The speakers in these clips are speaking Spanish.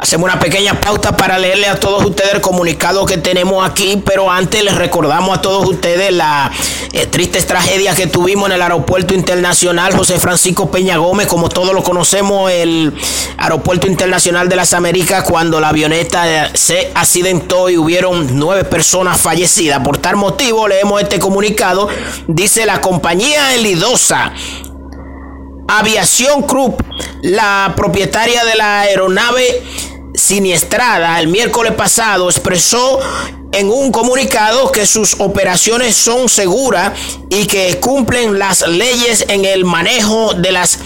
Hacemos una pequeña pauta para leerle a todos ustedes el comunicado que tenemos aquí, pero antes les recordamos a todos ustedes la eh, triste tragedia que tuvimos en el aeropuerto internacional José Francisco Peña Gómez, como todos lo conocemos, el aeropuerto internacional de las Américas, cuando la avioneta eh, se accidentó y hubieron nueve personas fallecidas. Por tal motivo, leemos este comunicado. Dice la compañía Elidosa Aviación Group, la propietaria de la aeronave siniestrada el miércoles pasado expresó en un comunicado que sus operaciones son seguras y que cumplen las leyes en el manejo de las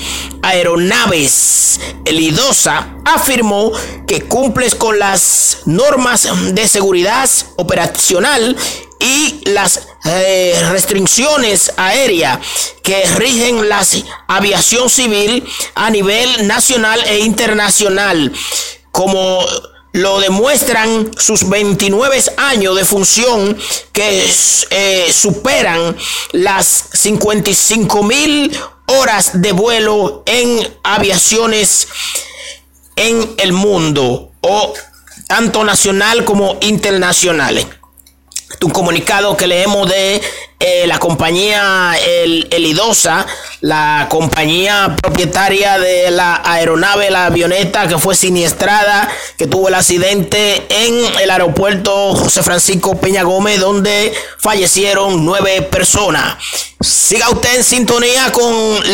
aeronaves. El IDOSA afirmó que cumple con las normas de seguridad operacional y las eh, restricciones aéreas que rigen la aviación civil a nivel nacional e internacional como lo demuestran sus 29 años de función que eh, superan las 55 mil horas de vuelo en aviaciones en el mundo o tanto nacional como internacionales. Un comunicado que leemos de eh, la compañía El, Elidosa, la compañía propietaria de la aeronave, la avioneta que fue siniestrada, que tuvo el accidente en el aeropuerto José Francisco Peña Gómez, donde fallecieron nueve personas. Siga usted en sintonía con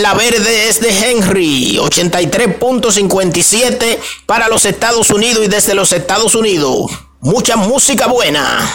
La Verde desde Henry, 83.57 para los Estados Unidos y desde los Estados Unidos. Mucha música buena.